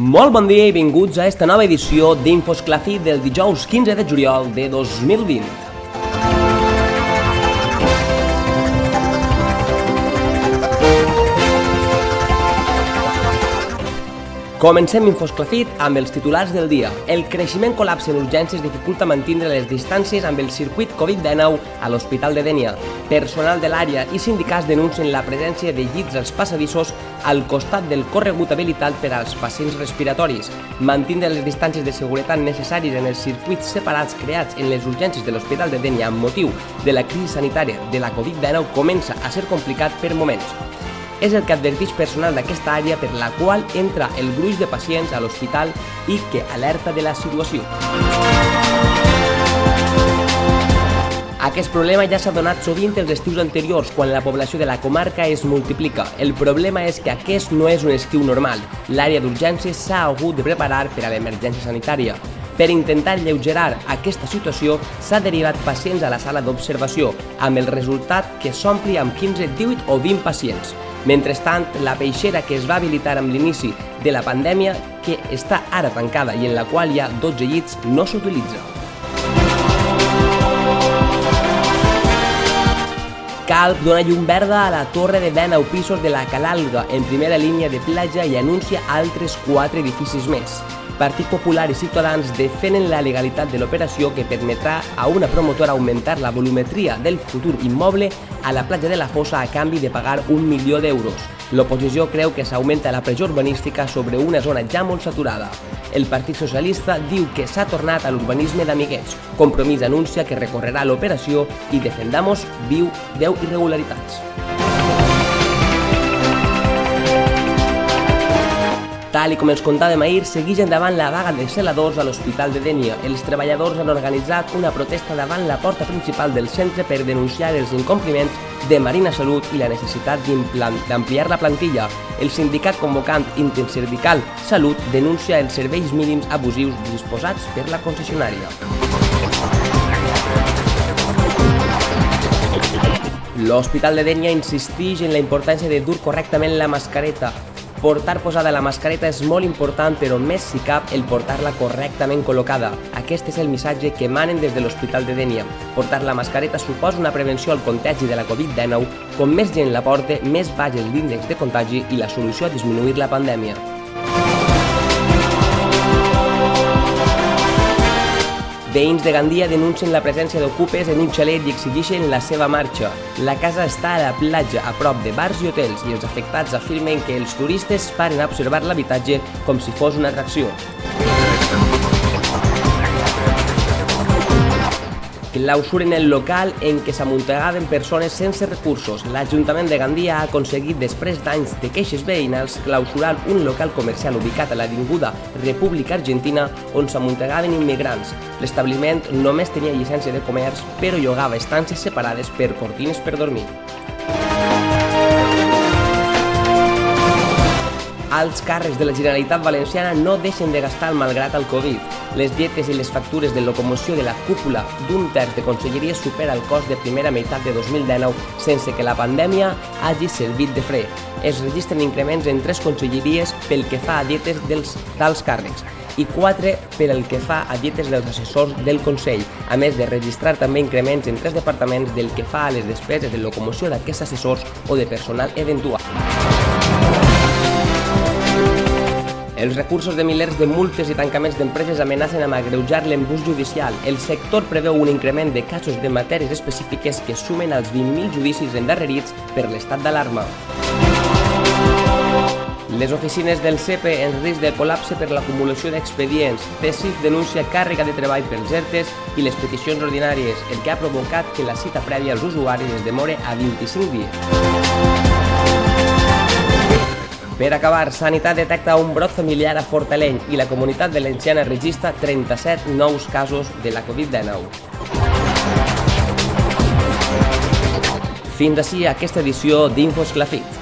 Molt bon dia i benvinguts a esta nova edició d'Infosclafi del dijous 15 de juliol de 2020. Comencem Infosclafit amb els titulars del dia. El creixement col·lapse en urgències dificulta mantindre les distàncies amb el circuit Covid-19 a l'Hospital de Dènia. Personal de l'àrea i sindicats denuncien la presència de llits als passadissos al costat del corregut habilitat per als pacients respiratoris. Mantindre les distàncies de seguretat necessàries en els circuits separats creats en les urgències de l'Hospital de Dènia amb motiu de la crisi sanitària de la Covid-19 comença a ser complicat per moments és el que adverteix personal d'aquesta àrea per la qual entra el gruix de pacients a l'hospital i que alerta de la situació. Aquest problema ja s'ha donat sovint els estius anteriors, quan la població de la comarca es multiplica. El problema és que aquest no és un estiu normal. L'àrea d'urgències s'ha hagut de preparar per a l'emergència sanitària. Per intentar lleugerar aquesta situació, s'ha derivat pacients a la sala d'observació, amb el resultat que s'ompli amb 15, 18 o 20 pacients. Mentrestant, la peixera que es va habilitar amb l'inici de la pandèmia, que està ara tancada i en la qual hi ha 12 llits, no s'utilitza. Calp dona llum verda a la torre de 19 pisos de la Calalga en primera línia de platja i anuncia altres 4 edificis més. Partit Popular i Ciutadans defenen la legalitat de l'operació que permetrà a una promotora augmentar la volumetria del futur immoble a la platja de la Fossa a canvi de pagar un milió d'euros. L'oposició creu que s'augmenta la pressió urbanística sobre una zona ja molt saturada. El Partit Socialista diu que s'ha tornat a l'urbanisme d'amiguets. Compromís anuncia que recorrerà l'operació i Defendamos viu 10 irregularitats. Tal i com els contàvem ahir, segueix endavant la vaga de celadors a l'Hospital de Dènia. Els treballadors han organitzat una protesta davant la porta principal del centre per denunciar els incompliments de Marina Salut i la necessitat d'ampliar la plantilla. El sindicat convocant Intersindical Salut denuncia els serveis mínims abusius disposats per la concessionària. L'Hospital de Dènia insisteix en la importància de dur correctament la mascareta. Portar posada la mascareta és molt important, però més si cap el portar-la correctament col·locada. Aquest és el missatge que manen des de l'Hospital de Dènia. Portar la mascareta suposa una prevenció al contagi de la Covid-19. Com més gent la porte, més baix l'índex de contagi i la solució a disminuir la pandèmia. Veïns de Gandia denuncien la presència d'ocupes en un xalet i exigeixen la seva marxa. La casa està a la platja, a prop de bars i hotels, i els afectats afirmen que els turistes paren a observar l'habitatge com si fos una atracció. Clausuren el local en què s'amuntegaven persones sense recursos. L'Ajuntament de Gandia ha aconseguit, després d'anys de queixes veïnals, clausurar un local comercial ubicat a l'Avinguda República Argentina on s'amuntegaven immigrants. L'establiment només tenia llicència de comerç, però llogava estances separades per cortines per dormir. Alts càrrecs de la Generalitat Valenciana no deixen de gastar malgrat el Covid. Les dietes i les factures de locomoció de la cúpula d'un terç de conselleria supera el cost de primera meitat de 2019 sense que la pandèmia hagi servit de fre. Es registren increments en tres conselleries pel que fa a dietes dels tals càrrecs i 4 per el que fa a dietes dels assessors del Consell, a més de registrar també increments en tres departaments del que fa a les despeses de locomoció d'aquests assessors o de personal eventual. Els recursos de milers de multes i tancaments d'empreses amenacen amb agreujar l'embús judicial. El sector preveu un increment de casos de matèries específiques que sumen als 20.000 judicis endarrerits per l'estat d'alarma. Les oficines del CEPE en risc de col·lapse per l'acumulació d'expedients. CECIF denuncia càrrega de treball pels ERTES i les peticions ordinàries, el que ha provocat que la cita prèvia als usuaris es demore a 25 dies. Per acabar, Sanitat detecta un brot familiar a Fortaleny i la comunitat valenciana registra 37 nous casos de la Covid-19. Fins així aquesta edició d'Infos Clafit.